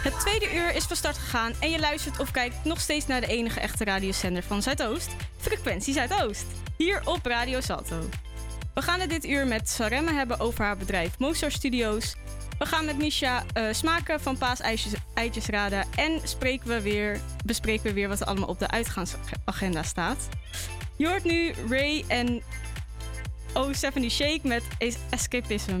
Het tweede uur is van start gegaan en je luistert of kijkt nog steeds naar de enige echte radiosender van Zuidoost, Frequentie Zuidoost, hier op Radio Salto. We gaan het dit uur met Saremme hebben over haar bedrijf Mozart Studios. We gaan met Nisha eh, smaken van paaseitjes eitjes raden en spreken we weer, bespreken we weer wat er allemaal op de uitgaansagenda staat. Je hoort nu Ray en O70 Shake met Escapism.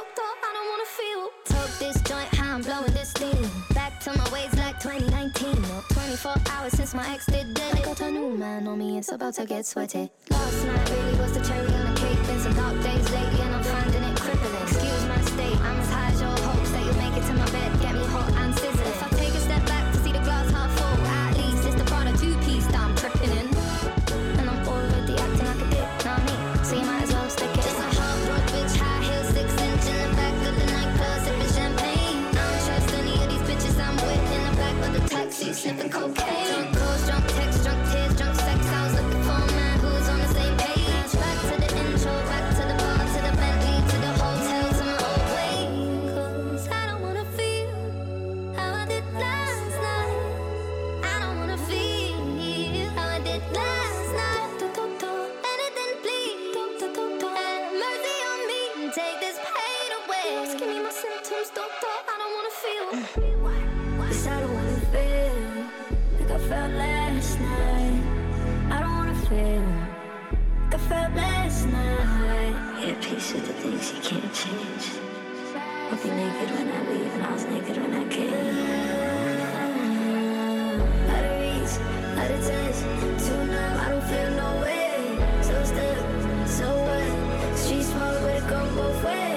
doped up, I don't wanna feel. Tote this joint, how I'm blowing this steam. Back to my ways like 2019. 24 hours since my ex did it. I got a new man on me, it's about to get sweaty. Last night really was the cherry on the cake. Been some dark days lately, and I'm finding it crippling. Excuse my state, I'm as high. sipping cocaine. things you can't change. I'll be naked when I leave, and I was naked when I came. Out of reach, out of touch, too numb, I don't feel no way. So stuck, so what? Street small, but it come both ways.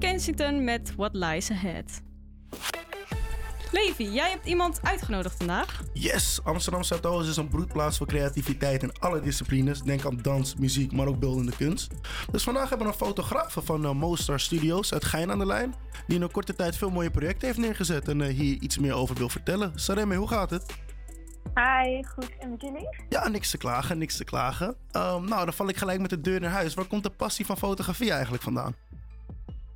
Kensington met What Lies Ahead. Levi, jij hebt iemand uitgenodigd vandaag. Yes, Amsterdam Zuidoost is een broedplaats voor creativiteit in alle disciplines. Denk aan dans, muziek, maar ook beeldende kunst. Dus vandaag hebben we een fotograaf van uh, Mostar Studios uit Gein aan de lijn. Die in een korte tijd veel mooie projecten heeft neergezet en uh, hier iets meer over wil vertellen. Sareme, hoe gaat het? Hi, goed. En met jullie? Ja, niks te klagen, niks te klagen. Um, nou, dan val ik gelijk met de deur naar huis. Waar komt de passie van fotografie eigenlijk vandaan?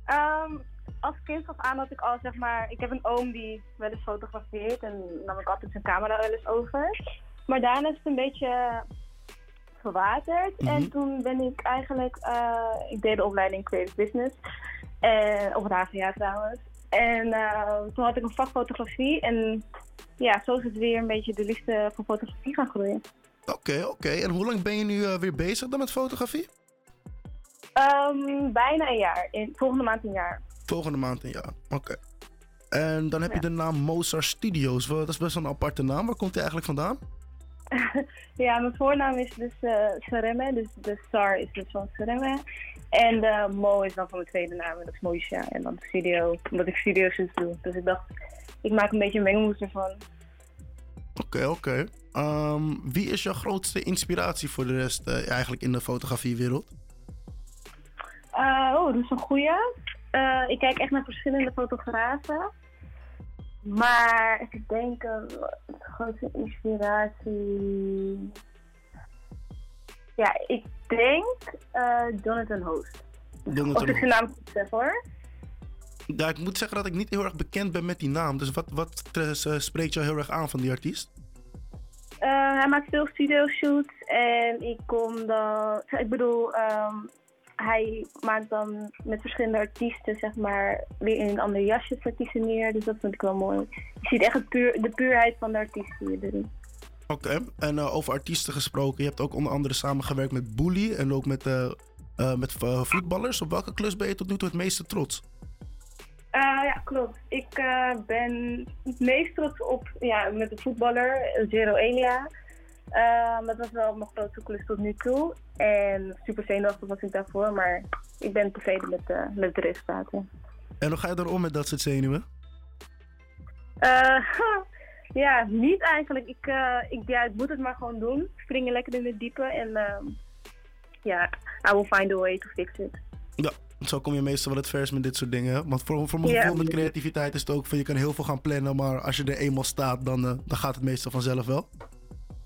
Um, als kind af aan had ik al, zeg maar... Ik heb een oom die wel eens fotografeert en nam ik altijd zijn camera wel eens over. Maar daarna is het een beetje verwaterd. Mm -hmm. En toen ben ik eigenlijk... Uh, ik deed de opleiding Creative Business. En, op het HVA trouwens. En uh, toen had ik een vak fotografie en ja, zo is het weer een beetje de liefde voor fotografie gaan groeien. Oké, okay, oké. Okay. En hoe lang ben je nu uh, weer bezig dan met fotografie? Um, bijna een jaar. In, volgende maand een jaar. Volgende maand een jaar, oké. Okay. En dan heb ja. je de naam Mozart Studios. Dat is best wel een aparte naam. Waar komt die eigenlijk vandaan? ja, mijn voornaam is dus uh, Sareme. Dus de Sar is dus van Sareme. En de Mo is dan van mijn tweede naam. En dat is Moisha. En dan studio, omdat ik studio's doe. Dus ik dacht, ik maak een beetje een mengelmoes ervan. Oké, okay, oké. Okay. Um, wie is jouw grootste inspiratie voor de rest uh, eigenlijk in de fotografiewereld? Uh, oh, dat is een goeie. Uh, ik kijk echt naar verschillende fotografen. Maar even denken, de grootste inspiratie... Ja, ik denk uh, Jonathan Host. Jonathan of ik zijn naam goed zeg hoor. Ja, ik moet zeggen dat ik niet heel erg bekend ben met die naam. Dus wat, wat spreekt jou heel erg aan van die artiest? Uh, hij maakt veel studio shoots en ik kom dan... Ik bedoel, um, hij maakt dan met verschillende artiesten, zeg maar, weer in een ander jasje artiesten neer. Dus dat vind ik wel mooi. Je ziet echt het puur, de puurheid van de artiesten erin. Oké, okay. en uh, over artiesten gesproken. Je hebt ook onder andere samengewerkt met Bully en ook met, uh, uh, met voetballers. Op welke klus ben je tot nu toe het meeste trots? ja, klopt. Ik ben het meest trots op ja, met de voetballer Zero Elia. Dat was wel mijn grootste klus tot nu toe. En super zenuwachtig was ik daarvoor, maar ik ben tevreden met, de, met de resultaten. En hoe ga je dan om met dat soort zenuwen? Ja, niet eigenlijk. Ik, uh, ik, ja, ik moet het maar gewoon doen. Springen lekker in het diepe en uh, ja, I will find a way to fix it. Ja, zo kom je meestal wel het vers met dit soort dingen. Want voor, voor mijn gevoel yeah. met creativiteit is het ook van je kan heel veel gaan plannen, maar als je er eenmaal staat, dan, dan gaat het meestal vanzelf wel.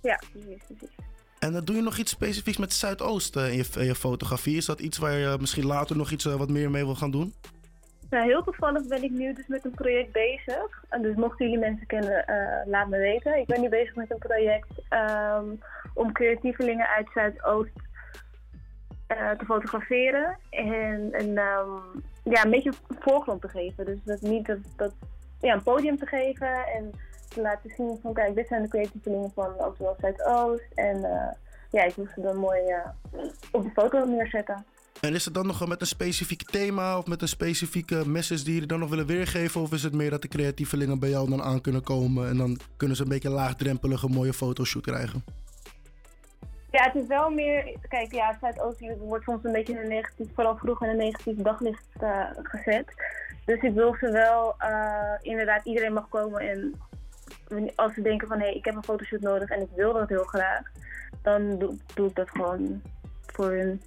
Ja, precies, precies. En uh, doe je nog iets specifieks met Zuidoost in je, in je fotografie? Is dat iets waar je misschien later nog iets wat meer mee wil gaan doen? Nou, heel toevallig ben ik nu dus met een project bezig. En dus mochten jullie mensen kennen, uh, laat me weten. Ik ben nu bezig met een project um, om creatievelingen uit Zuidoost uh, te fotograferen. En, en um, ja, een beetje voorgrond te geven. Dus dat niet dat, dat, ja, een podium te geven en te laten zien van kijk, dit zijn de creatievelingen van Amsterdam Zuidoost. En uh, ja, ik moest ze dan mooi op de foto neerzetten. En is het dan nog met een specifiek thema of met een specifieke message die jullie dan nog willen weergeven? Of is het meer dat de creatievelingen bij jou dan aan kunnen komen en dan kunnen ze een beetje laagdrempelige mooie fotoshoot krijgen? Ja, het is wel meer. Kijk, ja, Zuidoost wordt soms een beetje in een negatief, vooral vroeger in een negatief daglicht uh, gezet. Dus ik wil ze wel, uh, inderdaad, iedereen mag komen en als ze denken van hé, hey, ik heb een fotoshoot nodig en ik wil dat heel graag, dan doe, doe ik dat gewoon voor hun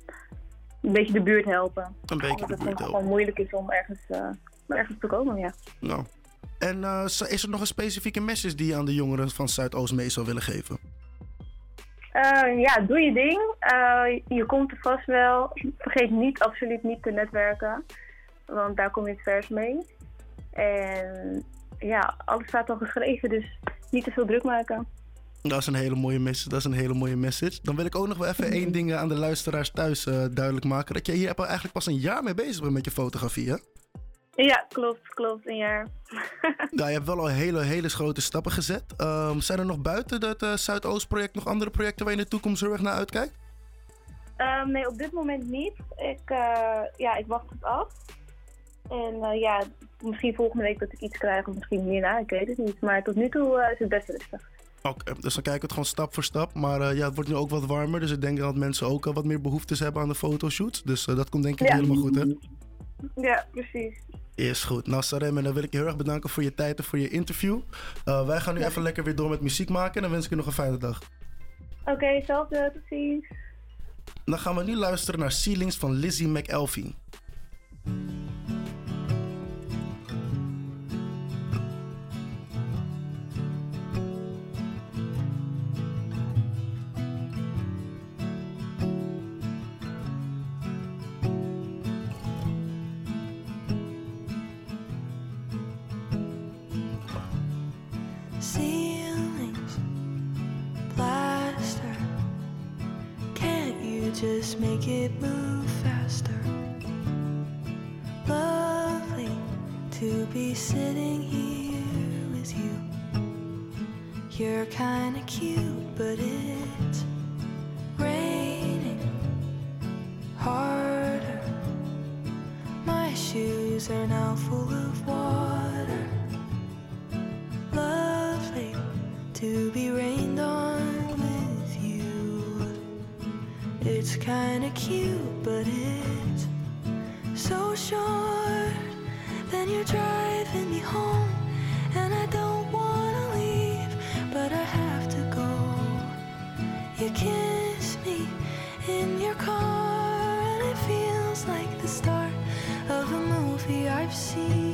een beetje de buurt helpen. Een beetje de buurt helpen. het gewoon moeilijk is om ergens, uh, ergens te komen, ja. Nou. En uh, is er nog een specifieke message die je aan de jongeren van Zuidoost mee zou willen geven? Uh, ja, doe je ding. je komt er vast wel. Vergeet niet, absoluut niet te netwerken. Want daar kom je het vers mee. En ja, alles staat al geschreven, dus niet te veel druk maken. Dat is een hele mooie message. Dat is een hele mooie message. Dan wil ik ook nog wel even één ding aan de luisteraars thuis uh, duidelijk maken. Dat je hier eigenlijk pas een jaar mee bezig bent met je fotografie, hè? Ja, klopt, klopt. Een jaar. ja, je hebt wel al hele, hele grote stappen gezet. Um, zijn er nog buiten het uh, Zuidoost-project nog andere projecten waar je in de toekomst heel erg naar uitkijkt? Um, nee, op dit moment niet. Ik, uh, ja, ik wacht het af. En ja, misschien volgende week dat ik iets krijg, of misschien hierna, ik weet het niet. Maar tot nu toe is het best rustig. Oké, okay, dus dan kijken we het gewoon stap voor stap. Maar uh, ja, het wordt nu ook wat warmer. Dus ik denk dat mensen ook wat meer behoeftes hebben aan de fotoshoots. Dus dat komt denk ik ja. helemaal goed, hè? Ja, precies. Is goed. Nou, Sarem, en dan wil ik je heel erg bedanken voor je tijd en voor je interview. Wij gaan nu even lekker weer door met muziek maken en dan wens ik je nog een fijne dag. Oké, okay, hetzelfde. Tot ziens. Dan gaan we nu luisteren naar Ceilings van Lizzie McElveen. Make it move faster. Lovely to be sitting here with you. You're kinda cute, but it's raining harder. My shoes are now full of water. Lovely to be rained on. Kinda cute, but it's so short. Then you're driving me home, and I don't wanna leave, but I have to go. You kiss me in your car, and it feels like the start of a movie I've seen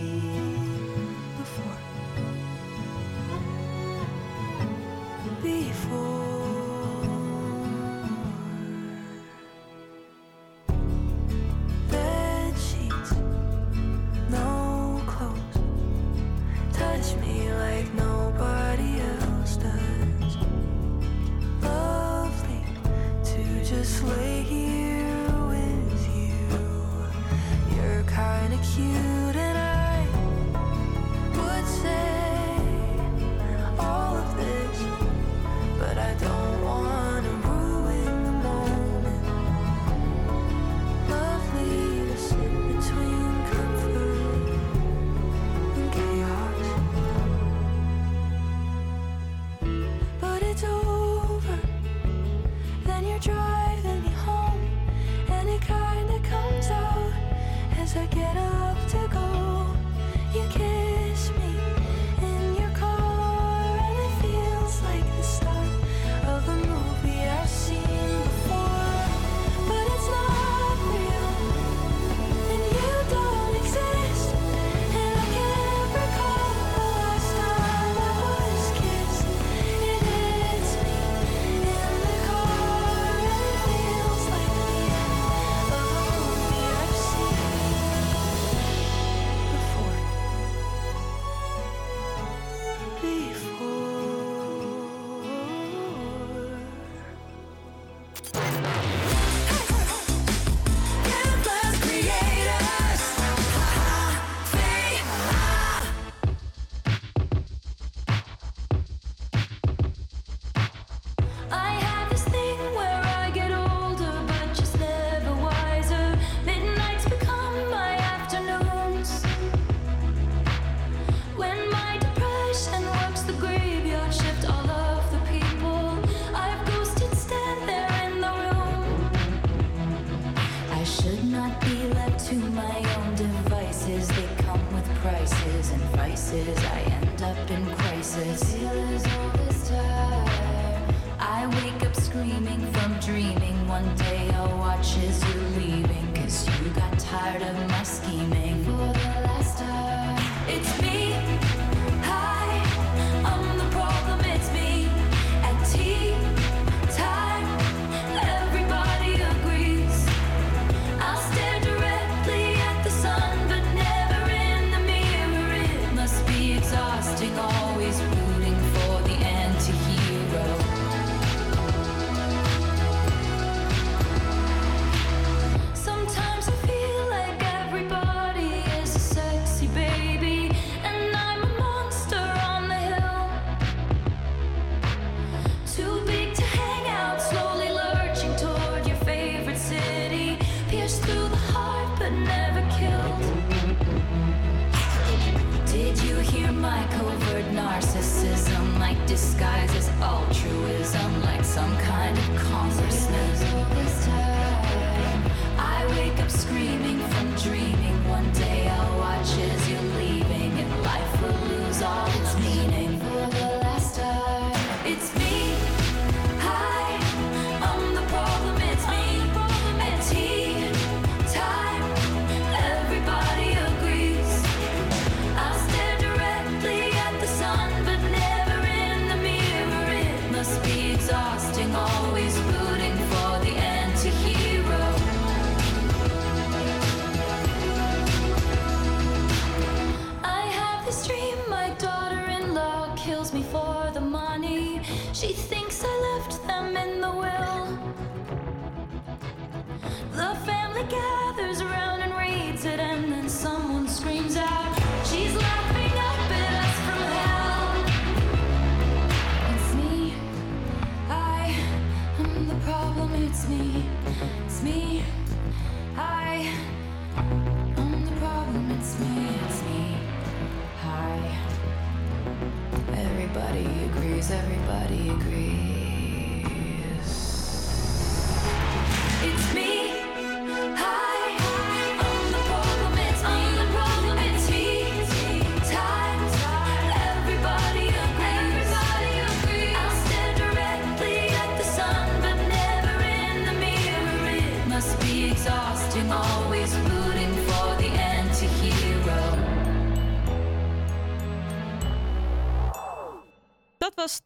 everybody agree?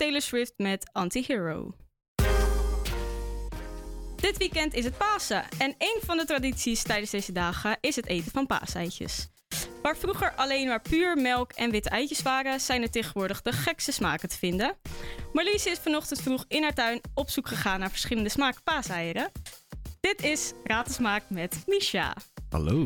Taylor Swift met Anti-Hero. Dit weekend is het Pasen en een van de tradities tijdens deze dagen is het eten van paaseitjes. Waar vroeger alleen maar puur melk en witte eitjes waren, zijn er tegenwoordig de gekste smaken te vinden. Marlies is vanochtend vroeg in haar tuin op zoek gegaan naar verschillende smaken paaseieren. Dit is Raad de Smaak met Misha. Hallo.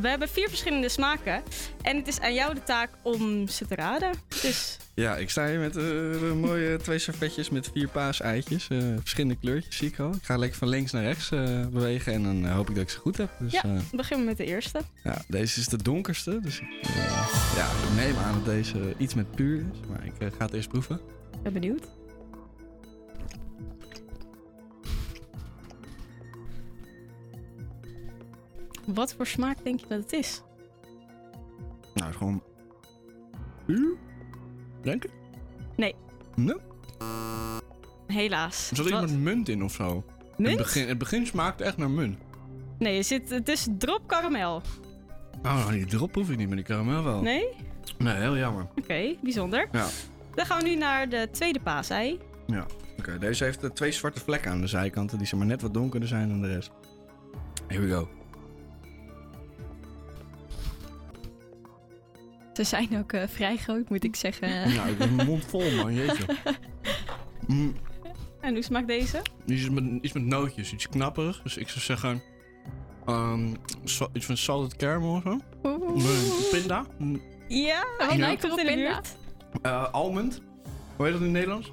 We hebben vier verschillende smaken en het is aan jou de taak om ze te raden. Dus Ja, ik sta hier met eh, mooie twee servetjes met vier paaseitjes. eh verschillende kleurtjes zie ik al. Ik ga lekker van links naar rechts eh, bewegen en dan hoop ik dat ik ze goed heb. Dus ja, we beginnen met de eerste. ja, deze is de donkerste. Dus ik, ja, ik neem aan dat deze iets met puur is. Maar ik ga het eerst proeven. Ben benieuwd. Wat voor smaak denk je dat het is? Nou, gewoon puur? Denk ik? Nee. Nee? Helaas. Er zat met munt in of zo. Munt? Het begin, het begin smaakt echt naar munt. Nee, er zit, het is drop karamel. Oh, die drop hoef ik niet, maar die karamel wel. Nee? Nee, heel jammer. Oké, bijzonder. Ja. Dan gaan we nu naar de tweede paasei. Ja, oké. Deze heeft eh, twee zwarte vlekken aan de zijkanten die zeg maar net wat donkerder zijn dan de rest. Here we go. Ze zijn ook eh, vrij groot, moet ik zeggen. Nou, ik heb mijn mond vol, man. Jeetje. Mm, En hoe smaakt deze? iets, met, iets met nootjes, iets knapperig. Dus ik zou zeggen... ehm, iets van salted caramel of zo. Oeh. Nee, Pinda. Mm, Ja, Oh, hij lijkt op pinda. eh, almond. Hoe heet dat in het Nederlands?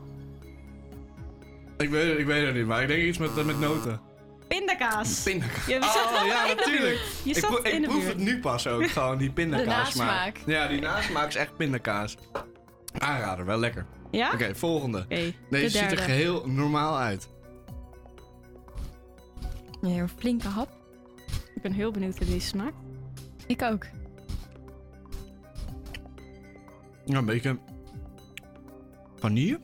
Ik weet, het- ik weet het niet, maar ik denk iets met, eh, met noten. Pindakaas. Pindakaas. Je oh, ja, natuurlijk. Je Ik, zat proef- ik het nu pas ook, gewoon die pindakaas nasmaak. Ja, die nasmaak is echt pindakaas. Aanrader, wel lekker. Ja? Oké, volgende. Deze ziet er geheel normaal uit. Ja, een flinke hap. Ik ben heel benieuwd hoe deze smaakt. Ik ook. Ja, een beetje vanille.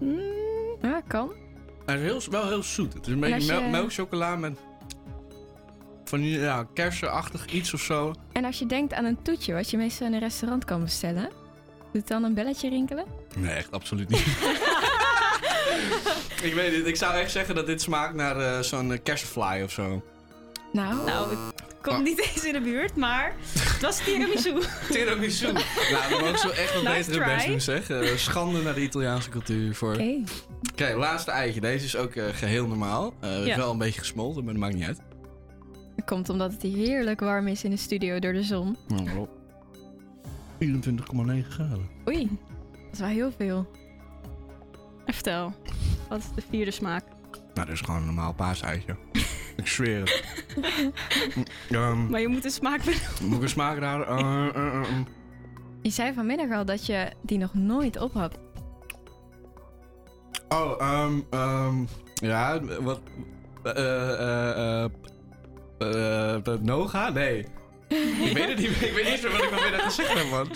Mm, Ja, kan. Hij is heel, wel heel zoet. Het is een En beetje je- melkchocola met vanille, ja, kersenachtig iets of zo. En als je denkt aan een toetje, wat je meestal in een restaurant kan bestellen, doet dan een belletje rinkelen? Nee, echt absoluut niet. ik weet het, ik zou echt zeggen dat dit smaakt naar eh, zo'n eh, kersenfly of zo. Nou, nou, het komt Ah. niet eens in de buurt, maar het was tiramisu. Tiramisu. nou, dan mogen ze wel echt wat Nice betere try. best doen, zeg. Eh, schande naar de Italiaanse cultuur voor. oké. Oké, laatste eitje. Deze is ook eh, geheel normaal. Eh Ja. Is wel een beetje gesmolten, maar dat maakt niet uit. Dat komt omdat het hier heerlijk warm is in de studio door de zon. Nou, wel op. 24,9 graden. Oei, dat is wel heel veel. En Vertel, wat is de vierde smaak? Nou, dat is gewoon een normaal paaseitje. Ik zweer het. Ehm, Maar je moet een smaak moet ik een smaak raden? Eh, eh, eh. Je zei vanmiddag al dat je die nog nooit op had. Oh, ehm, ehm, ja, wat... eh eh eh eh eh, Noga? Nee. ik weet het niet meer. Ik weet niet meer wat ik vanmiddag gezegd heb, man.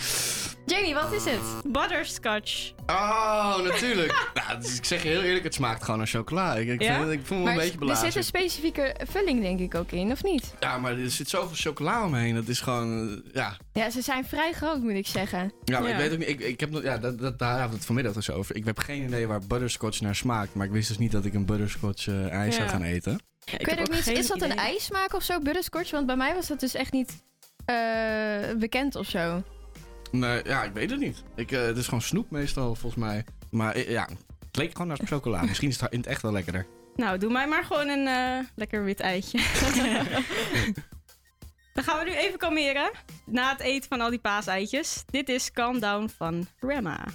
Jamie, wat is het? Butterscotch. Oh, natuurlijk. nou, dus ik zeg je heel eerlijk, het smaakt gewoon naar chocola. Ik, ik, Ja? vind het- ik voel me een beetje er belazen. zit een specifieke vulling denk ik ook in, of niet? Ja, maar er zit zoveel chocola omheen. Dat is gewoon, eh, ja. Ja, ze zijn vrij groot, moet ik zeggen. Ja, maar Ja. ik weet ook niet. Ik, ik heb nog, ja, dat, dat, daar hadden we het vanmiddag dus over. Ik heb geen idee waar butterscotch naar smaakt. Maar ik wist dus niet dat ik een butterscotch eh, ijs zou Ja. gaan eten. Ja, ik weet ook niet, is dat een ijsmaak of zo, butterscotch? Want bij mij was dat dus echt niet eh, bekend of zo. Nee, ja, ik weet het niet. Ik, eh, het is gewoon snoep meestal, volgens mij. Maar eh, ja, het leek gewoon naar chocola. Misschien is het in het echt wel lekkerder. Nou, doe mij maar gewoon een eh, lekker wit eitje. Dan gaan we nu even kalmeren. Na het eten van al die paaseitjes. Dit is Calm Down van Rema.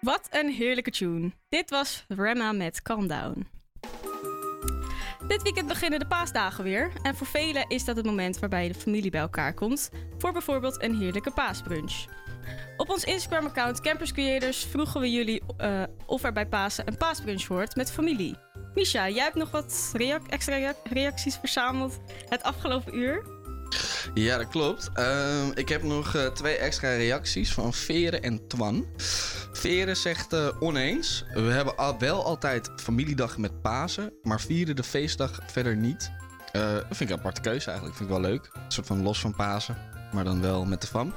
Wat een heerlijke tune. Dit was Rema met Calm Down. Dit weekend beginnen de paasdagen weer. En voor velen is dat het moment waarbij de familie bij elkaar komt. Voor bijvoorbeeld een heerlijke paasbrunch. Op ons Instagram-account Campus Creators vroegen we jullie eh, of er bij Pasen een paasbrunch hoort met familie. Misha, jij hebt nog wat extra rea- reacties verzameld het afgelopen uur. Ja, dat klopt. Ehm, ik heb nog eh, twee extra reacties van Veren en Twan. Veren zegt eh, oneens. We hebben wel altijd familiedag met Pasen, maar vieren de feestdag verder niet. Eh, dat vind ik een aparte keuze eigenlijk. Vind ik wel leuk. Een soort van los van Pasen, maar dan wel met de fam.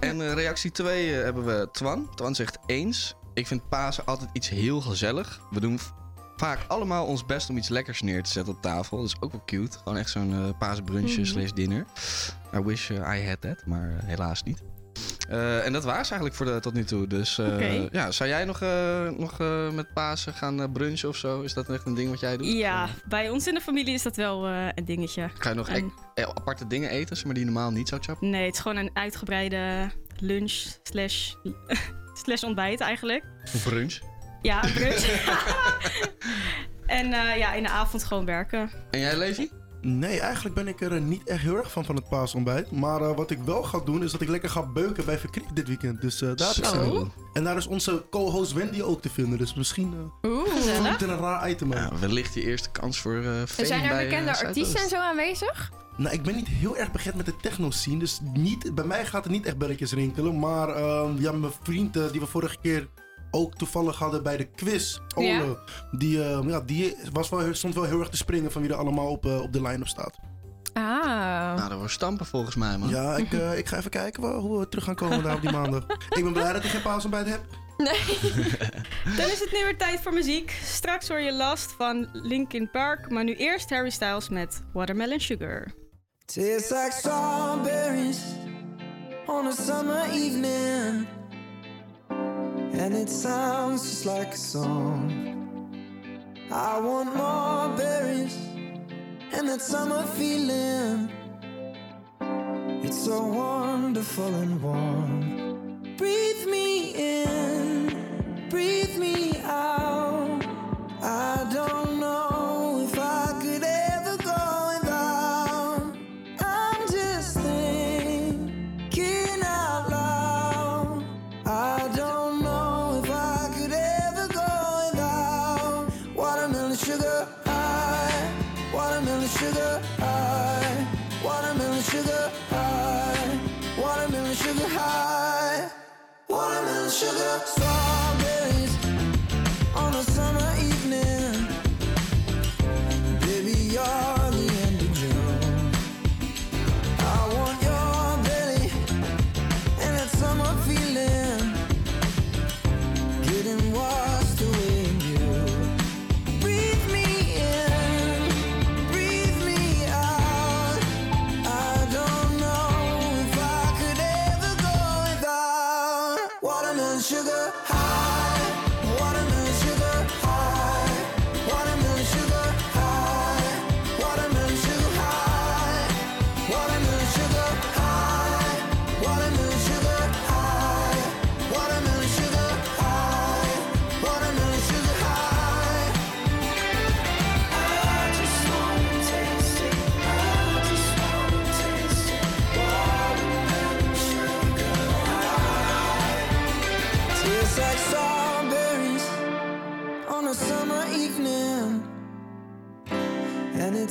En reactie 2 hebben we Twan. Twan zegt eens. Ik vind Pasen altijd iets heel gezellig. We doen vaak allemaal ons best om iets lekkers neer te zetten op tafel. Dat is ook wel cute. Gewoon echt zo'n eh paasbrunchje Mhm. slash dinner. I wish eh, I had that, maar eh, helaas niet. En dat was eigenlijk voor de, tot nu toe. Dus ja, zou jij nog, nog met Pasen gaan brunchen of zo? Is dat echt een ding wat jij doet? Ja, bij ons in de familie is dat wel een dingetje. Ga je nog En- e- eh, aparte dingen eten, maar die je normaal niet zou chappen? Nee, het is gewoon een uitgebreide lunch slash, slash ontbijt eigenlijk. Brunch? Ja, brunch. en eh, ja, in de avond gewoon werken. En jij, Levi? Nee, eigenlijk ben ik er eh, niet echt heel erg van van het paasontbijt. Maar eh, wat ik wel ga doen, is dat ik lekker ga beuken bij Verkriep dit weekend. Dus eh, daar is. En daar is onze co-host Wendy ook te vinden. Dus misschien eh Oeh. Een raar item. Ja, wellicht je eerste kans voor fame zijn er bij, bekende artiesten en zo aanwezig? Nou, ik ben niet heel erg bekend met de techno scene. Dus niet, bij mij gaat het niet echt belletjes rinkelen. Maar ehm, ja, mijn vriend die we vorige keer ook toevallig hadden bij de quiz, Ole, Ja. die, ehm, ja, die was wel, stond wel heel erg te springen van wie er allemaal op, eh, op de line-up staat. Ah. Nou, dat wordt stampen volgens mij, man. Ja, ik, eh, ik ga even kijken hoe we terug gaan komen daar op die maandag. ik ben blij dat ik geen paasontbijt heb. Nee. Dan is het nu weer tijd voor muziek. Straks hoor je Last van Linkin Park. Maar nu eerst Harry Styles met Watermelon Sugar. Tastes like strawberries on a summer evening, and it sounds just like a song. I want more berries and that summer feeling. It's so wonderful and warm. Breathe me in, breathe me out.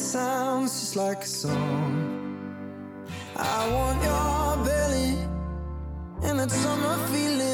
Sounds just like a song. I want your belly and that summer feeling.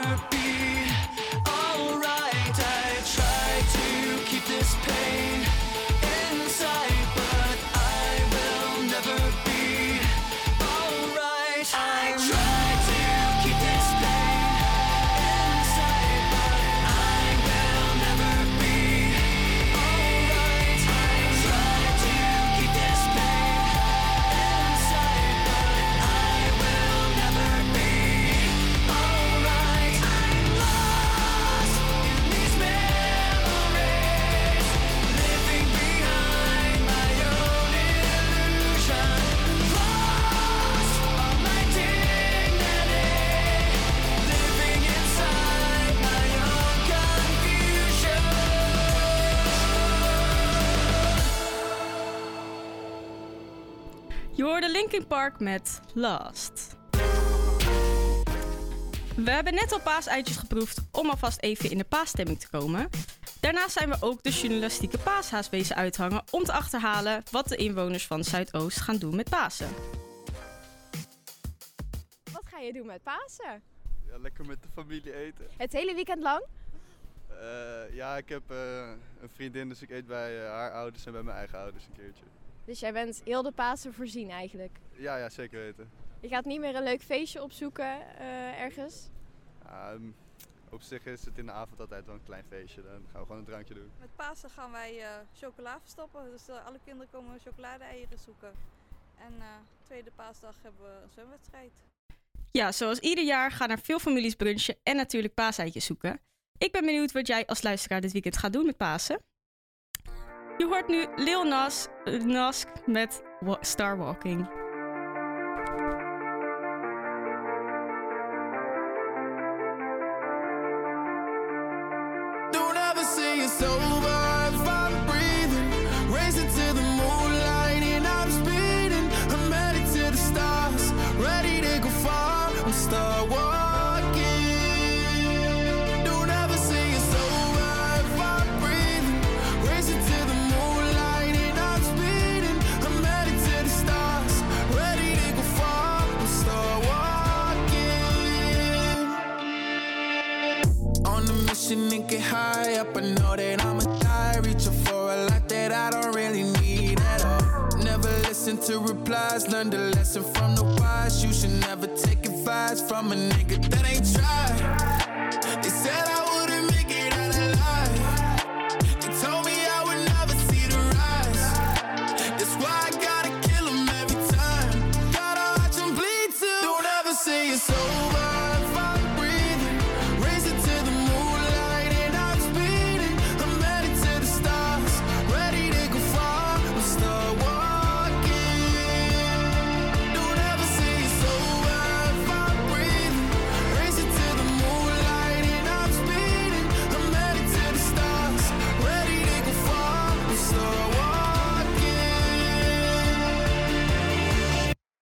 never be Linkin Park met Last. We hebben net al paaseitjes geproefd om alvast even in de paasstemming te komen. Daarnaast zijn we ook de journalistieke paashaas wezen uithangen om te achterhalen wat de inwoners van Zuidoost gaan doen met Pasen. Wat ga je doen met Pasen? Ja, lekker met de familie eten. Het hele weekend lang? Eh, ja, ik heb eh, een vriendin, dus ik eet bij eh, haar ouders en bij mijn eigen ouders een keertje. Dus jij bent heel de Pasen voorzien eigenlijk. Ja, ja, zeker weten. Je gaat niet meer een leuk feestje opzoeken eh, ergens? Ehm, op zich is het in de avond altijd wel een klein feestje. Dan gaan we gewoon een drankje doen. Met Pasen gaan wij eh, chocola verstoppen. Dus eh, alle kinderen komen chocolade-eieren zoeken. En eh, tweede paasdag hebben we een zwemwedstrijd. Ja, zoals ieder jaar gaan er veel families brunchen en natuurlijk paaseitjes zoeken. Ik ben benieuwd wat jij als luisteraar dit weekend gaat doen met Pasen. Je hoort nu Lil Nas, Nas met Wa- to replies. Learn the lesson from the wise. You should never take advice from a nigga that ain't tried.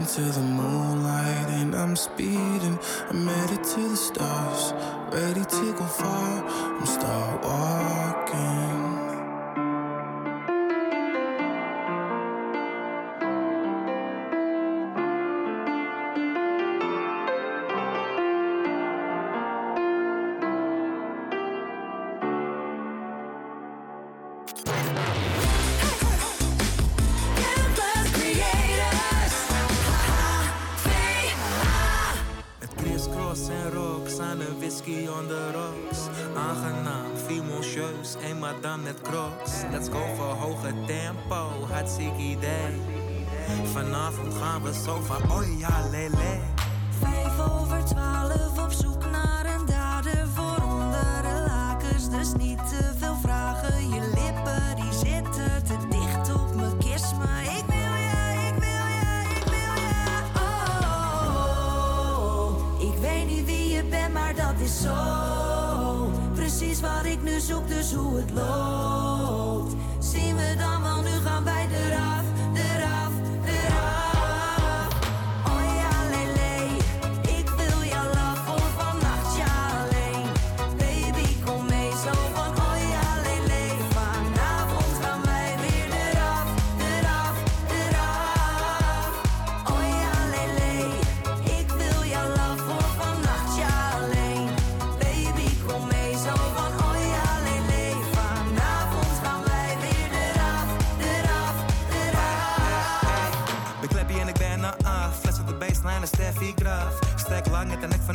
Racing to the moonlight and I'm speeding. I'm headed to the stars, ready to go far. I'm start walking. Rocks. Aangenaam, fimoncieus, een madame met crocs. Let's go voor hoge tempo, hartstikke idee. Vanavond gaan we zo van, oh ja, lele. Vijf over twaalf op zoek naar een dader voor onder de lakens. Dus niet te veel vragen. Je lippen die zitten te dicht op mijn kist. Maar ik wil ja, ik wil ja, ik wil ja. Oh, ik weet niet wie je bent, maar dat is zo zoekt, dus hoe het loopt.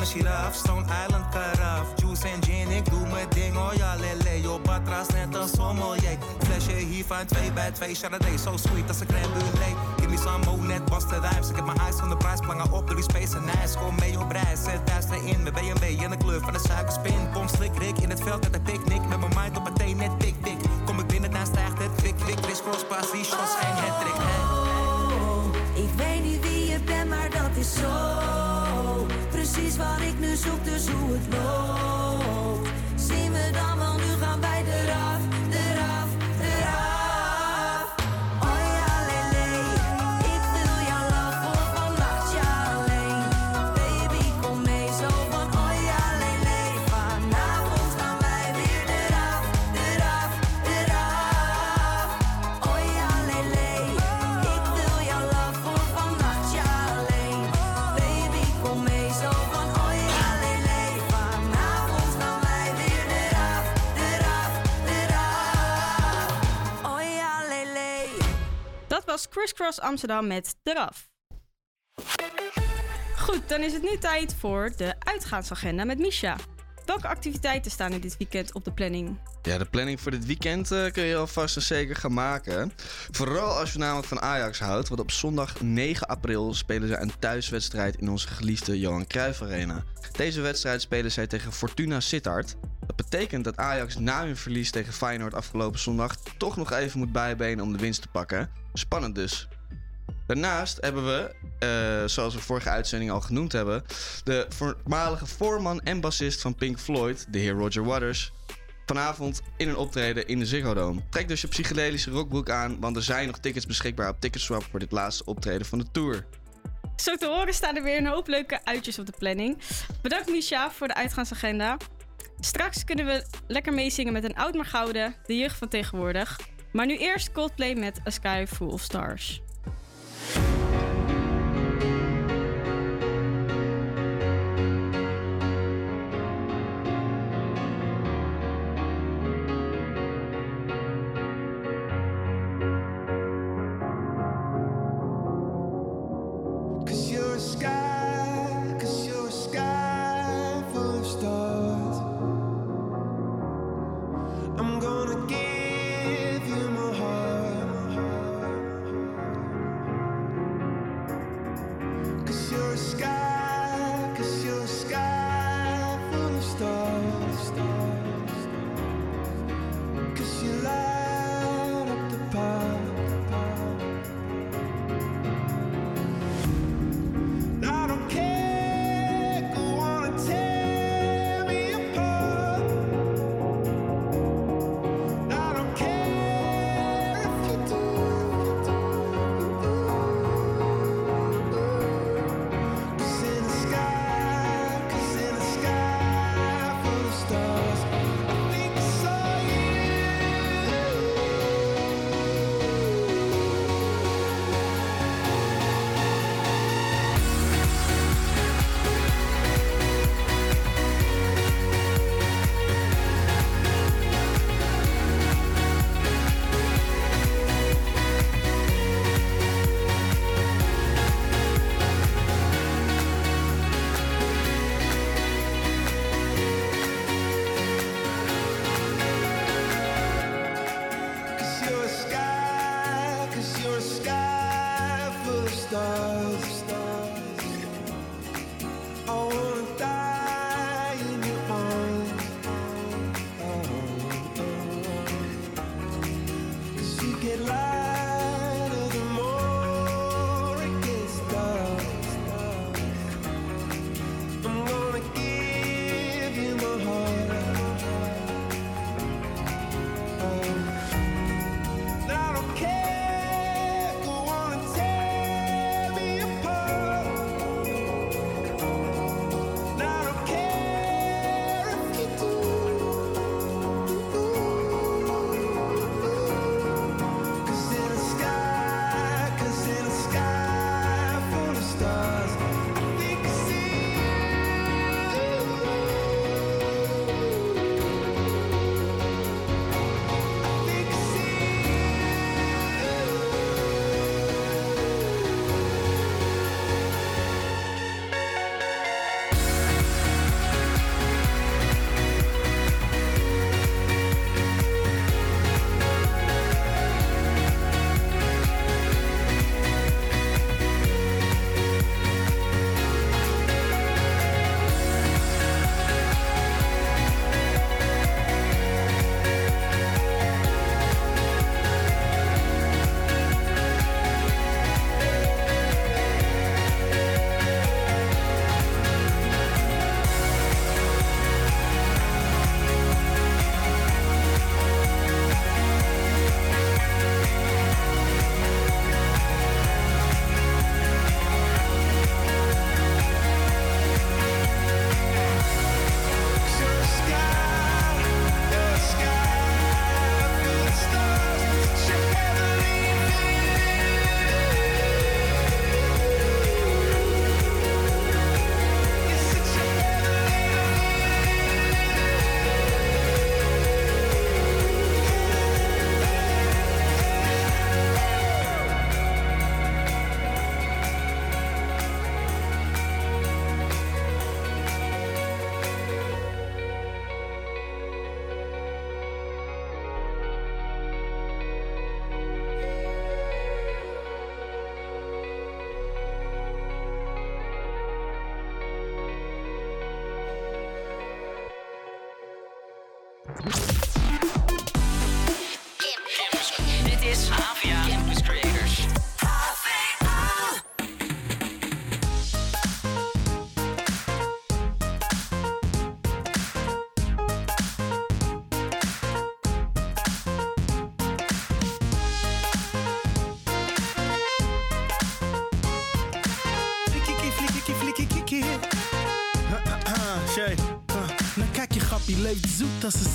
Een giraf. Stone Island karaf. Juice en gin, ik doe mijn ding. Oh ja, lele. Yo, batras net een sommelier. Flesje hier van 2 bij 2. Chardonnay, zo sweet als een crème brûlée. Give me some more, net was de rijms. Ik heb mijn eyes van de prijs, plangen op door die space en ijs. Kom mee op reis, zet thuis erin. Met BMW in de kleur van de suikerspin. Kom slik, rik in het veld met een picknick. Met mijn mind op een thee, net tik, tik. Kom ik binnen, daar stijgt het kwik, kwik. Chris cross, pass, die shots, geen hattrick. Oh, ik weet niet wie je bent, maar dat is zo. Wat ik nu zoek, dus hoe het loopt. Crisscross Amsterdam met Eraf. Goed, dan is het nu tijd voor de uitgaansagenda met Misha. Welke activiteiten staan er dit weekend op de planning? Ja, de planning voor dit weekend eh, kun je alvast en zeker gaan maken. Vooral als je namelijk van Ajax houdt. Want op zondag 9 april spelen ze een thuiswedstrijd in onze geliefde Johan Cruijff Arena. Deze wedstrijd spelen zij tegen Fortuna Sittard. Dat betekent dat Ajax na hun verlies tegen Feyenoord afgelopen zondag toch nog even moet bijbenen om de winst te pakken. Spannend dus. Daarnaast hebben we, eh, zoals we vorige uitzending al genoemd hebben, de voormalige voorman en bassist van Pink Floyd, de heer Roger Waters, vanavond in een optreden in de Ziggo Dome. Trek dus je psychedelische rockbroek aan, want er zijn nog tickets beschikbaar op Ticketswap voor dit laatste optreden van de tour. Zo te horen staan er weer een hoop leuke uitjes op de planning. Bedankt Misha voor de uitgaansagenda. Straks kunnen we lekker meezingen met een oud maar gouden, de jeugd van tegenwoordig. Maar nu eerst Coldplay met A Sky Full of Stars. Cause you're a sky,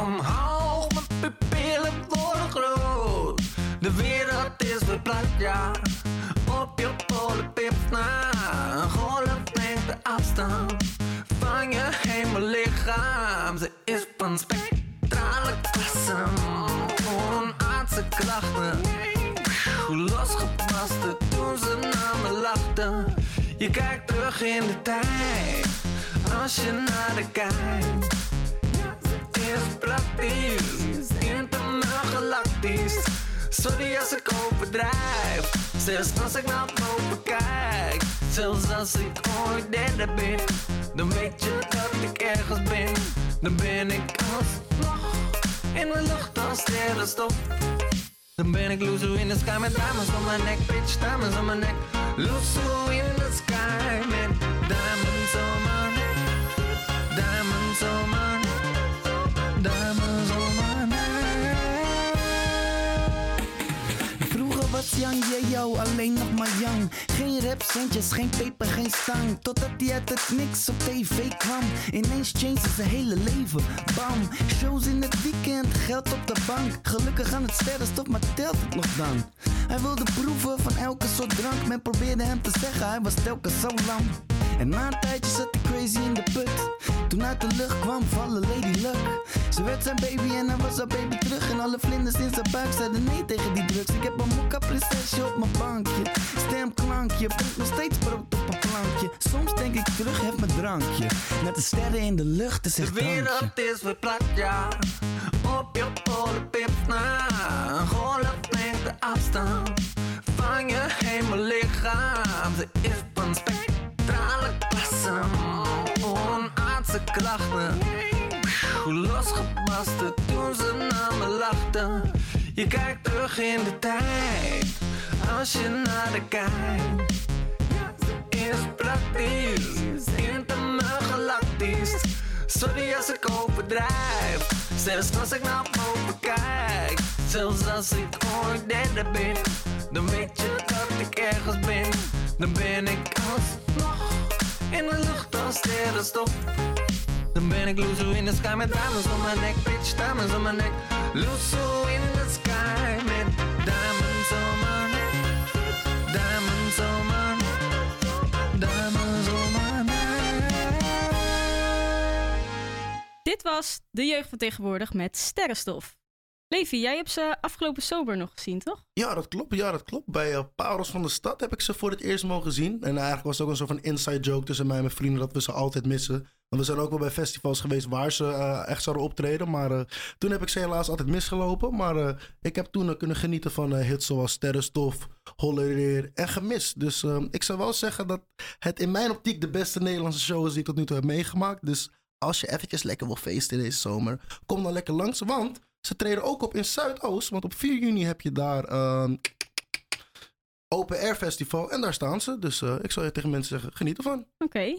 omhoog, mijn pupillen worden groot. De wereld is weer plat, ja. Op je polenpips na. Een golf neemt de afstand van je hemellichaam. Ze is van spectrale klasse. Onaardse krachten. Hoe losgepaste toen ze naar me lachten. Je kijkt terug in de tijd. Als je naar de kijkt. Is praktisch. Intergalactisch. Sorry als ik overdrijf. Zelfs als ik naar boven kijk. Zelfs als ik ooit derde ben. Dan weet je dat ik ergens ben. Dan ben ik alsnog in de lucht als sterrenstof. Dan ben ik loezo in de sky met diamonds om mijn nek, bitch, diamonds om mijn nek. Loezo in de sky met Alleen nog maar Yang. Geen rapcentjes, geen peper, geen stang. Totdat hij uit het niks op tv kwam. Ineens changed zijn hele leven. Bam, shows in het weekend, geld op de bank. Gelukkig aan het sterrenstof, maar telt het nog dan? Hij wilde proeven van elke soort drank. Men probeerde hem te zeggen, hij was telkens zo lang. En na een tijdje zat hij crazy in de put. Toen uit de lucht kwam vallen Lady Luck. Ze werd zijn baby en hij was haar baby terug. En alle vlinders in zijn buik zeiden nee tegen die drugs. Ik heb een mokka prinsesje op mijn bankje. Stemklankje, brengt nog steeds brood op een plankje. Soms denk ik terug, heb mijn drankje. Met de sterren in de lucht, is De echt drankje. wereld is weer plat, ja. Op je polenpips na. Een golf neemt de afstand van je hemellichaam. Ze is van spectrale klasse. Onaardse krachten. Hoe losgebarsten toen ze naar me lachten. Je kijkt terug in de tijd. Als je naar de kijkt. Is praktisch. Intergalactisch. Sorry als ik overdrijf. Zelfs als ik naar boven kijk. Zelfs als ik ooit derde ben. Dan weet je dat ik ergens ben. Dan ben ik alsnog in de lucht als sterrenstof. Dan ben ik loezo in de sky met diamonds om mijn nek. Bitch, diamonds om mijn nek. Loezo in de sky met diamonds om mijn nek. Diamonds om mijn nek. Om mijn Dit was de jeugd van tegenwoordig met Sterrenstof. Levi, jij hebt ze afgelopen sober nog gezien, toch? Ja, dat klopt. Ja, dat klopt. Bij uh, Parels van de Stad heb ik ze voor het eerst mogen zien. En eigenlijk was het ook een soort van inside joke tussen mij en mijn vrienden dat we ze altijd missen. Want we zijn ook wel bij festivals geweest waar ze eh, echt zouden optreden. Maar eh, toen heb ik ze helaas altijd misgelopen. Maar ik heb toen kunnen genieten van hits zoals Sterrenstof, Hollereer en Gemist. Dus ik zou wel zeggen dat het in mijn optiek de beste Nederlandse show is die ik tot nu toe heb meegemaakt. Dus als je eventjes lekker wil feesten deze zomer, kom dan lekker langs. Want ze treden ook op in Zuidoost. Want op 4 juni heb je daar ehm, Open Air Festival. En daar staan ze. Dus eh, ik zou je tegen mensen zeggen, geniet ervan. Oké.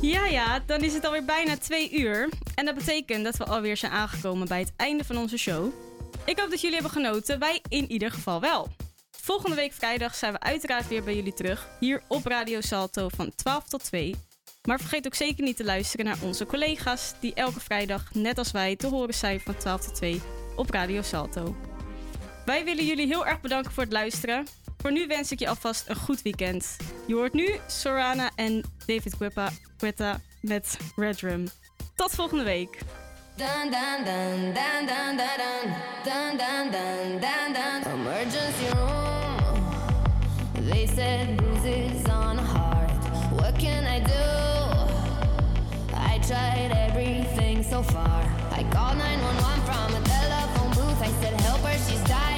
Ja, ja, dan is het alweer bijna twee uur. En dat betekent dat we alweer zijn aangekomen bij het einde van onze show. Ik hoop dat jullie hebben genoten. Wij in ieder geval wel. Volgende week vrijdag zijn we uiteraard weer bij jullie terug. Hier op Radio Salto van 12 tot 2. Maar vergeet ook zeker niet te luisteren naar onze collega's... die elke vrijdag, net als wij, te horen zijn van 12 tot 2 op Radio Salto. Wij willen jullie heel erg bedanken voor het luisteren. Voor nu wens ik je alvast een goed weekend. Je hoort nu Sorana en David Guetta, met Red Drum. Tot volgende week. Emergency room. They said tried everything so far. I called 911 from a telephone booth. I said, Help her, she's dying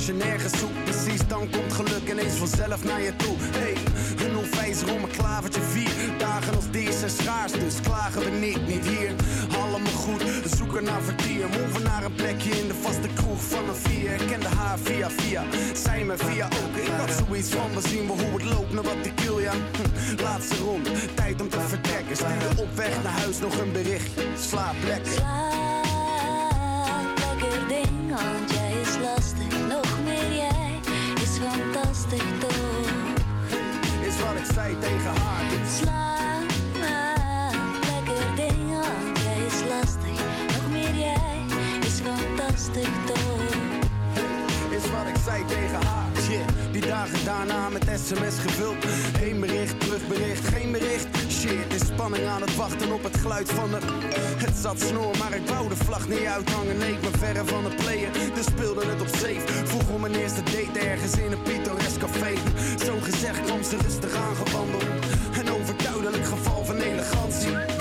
als je nergens zoekt. Precies, dan komt geluk ineens vanzelf naar je toe. Hey, een onwijzer om een klavertje vier. Dagen als deze zijn schaars, dus klagen we niet, niet hier. Allemaal goed, we zoeken naar vertier. Move naar een plekje in de vaste kroeg van een vier. Ik kende haar via via, zij me via ook. Ik had zoiets van, we zien wel hoe het loopt, naar wat ik wil, ja. Hm, Laatste ronde, tijd om te vertrekken. Stuur op weg naar huis nog een berichtje. Slaap lekker. Fantastisch toch? Is wat ik zei tegen haar. Slaap lekker ding, want jij is lastig. Nog meer jij is fantastisch toch? is wat ik zei tegen haar. Die dagen daarna met sms gevuld. Heen bericht, terugbericht, geen bericht. Shit, is spanning aan het wachten op het geluid van de... Het zat snor, maar ik wou de vlag niet uithangen. Nee, ik ben verre van het player, dus speelde het op safe. Vroeg om mijn eerste date ergens in een pittoresk café. Zo gezegd kwam ze rustig aangewandeld. Een overduidelijk geval van elegantie.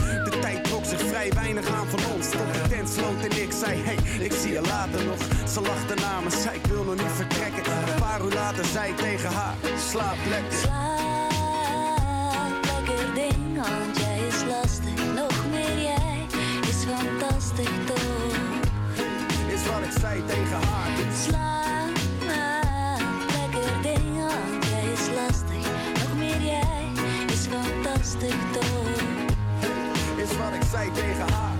Weinig aan van ons. Tot de tent sloot en ik zei, hey, ik zie je later nog. Ze lachte na me, zei ik wil nog niet vertrekken. Een paar uur later zei ik tegen haar, slaap lekker. Slaap lekker ding, want jij is lastig. Nog meer jij is fantastisch toch? Is wat ik zei tegen haar. Slaap lekker ding, want jij is lastig. Nog meer jij is fantastisch toch? Wat ik zei tegen haar.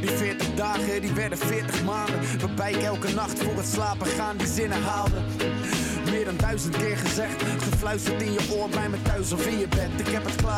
Die 40 dagen, die werden 40 maanden. Waarbij ik elke nacht voor het slapen gaan die zinnen haalde. Meer dan duizend keer gezegd, gefluisterd in je oor bij me thuis of in je bed. Ik heb het klaar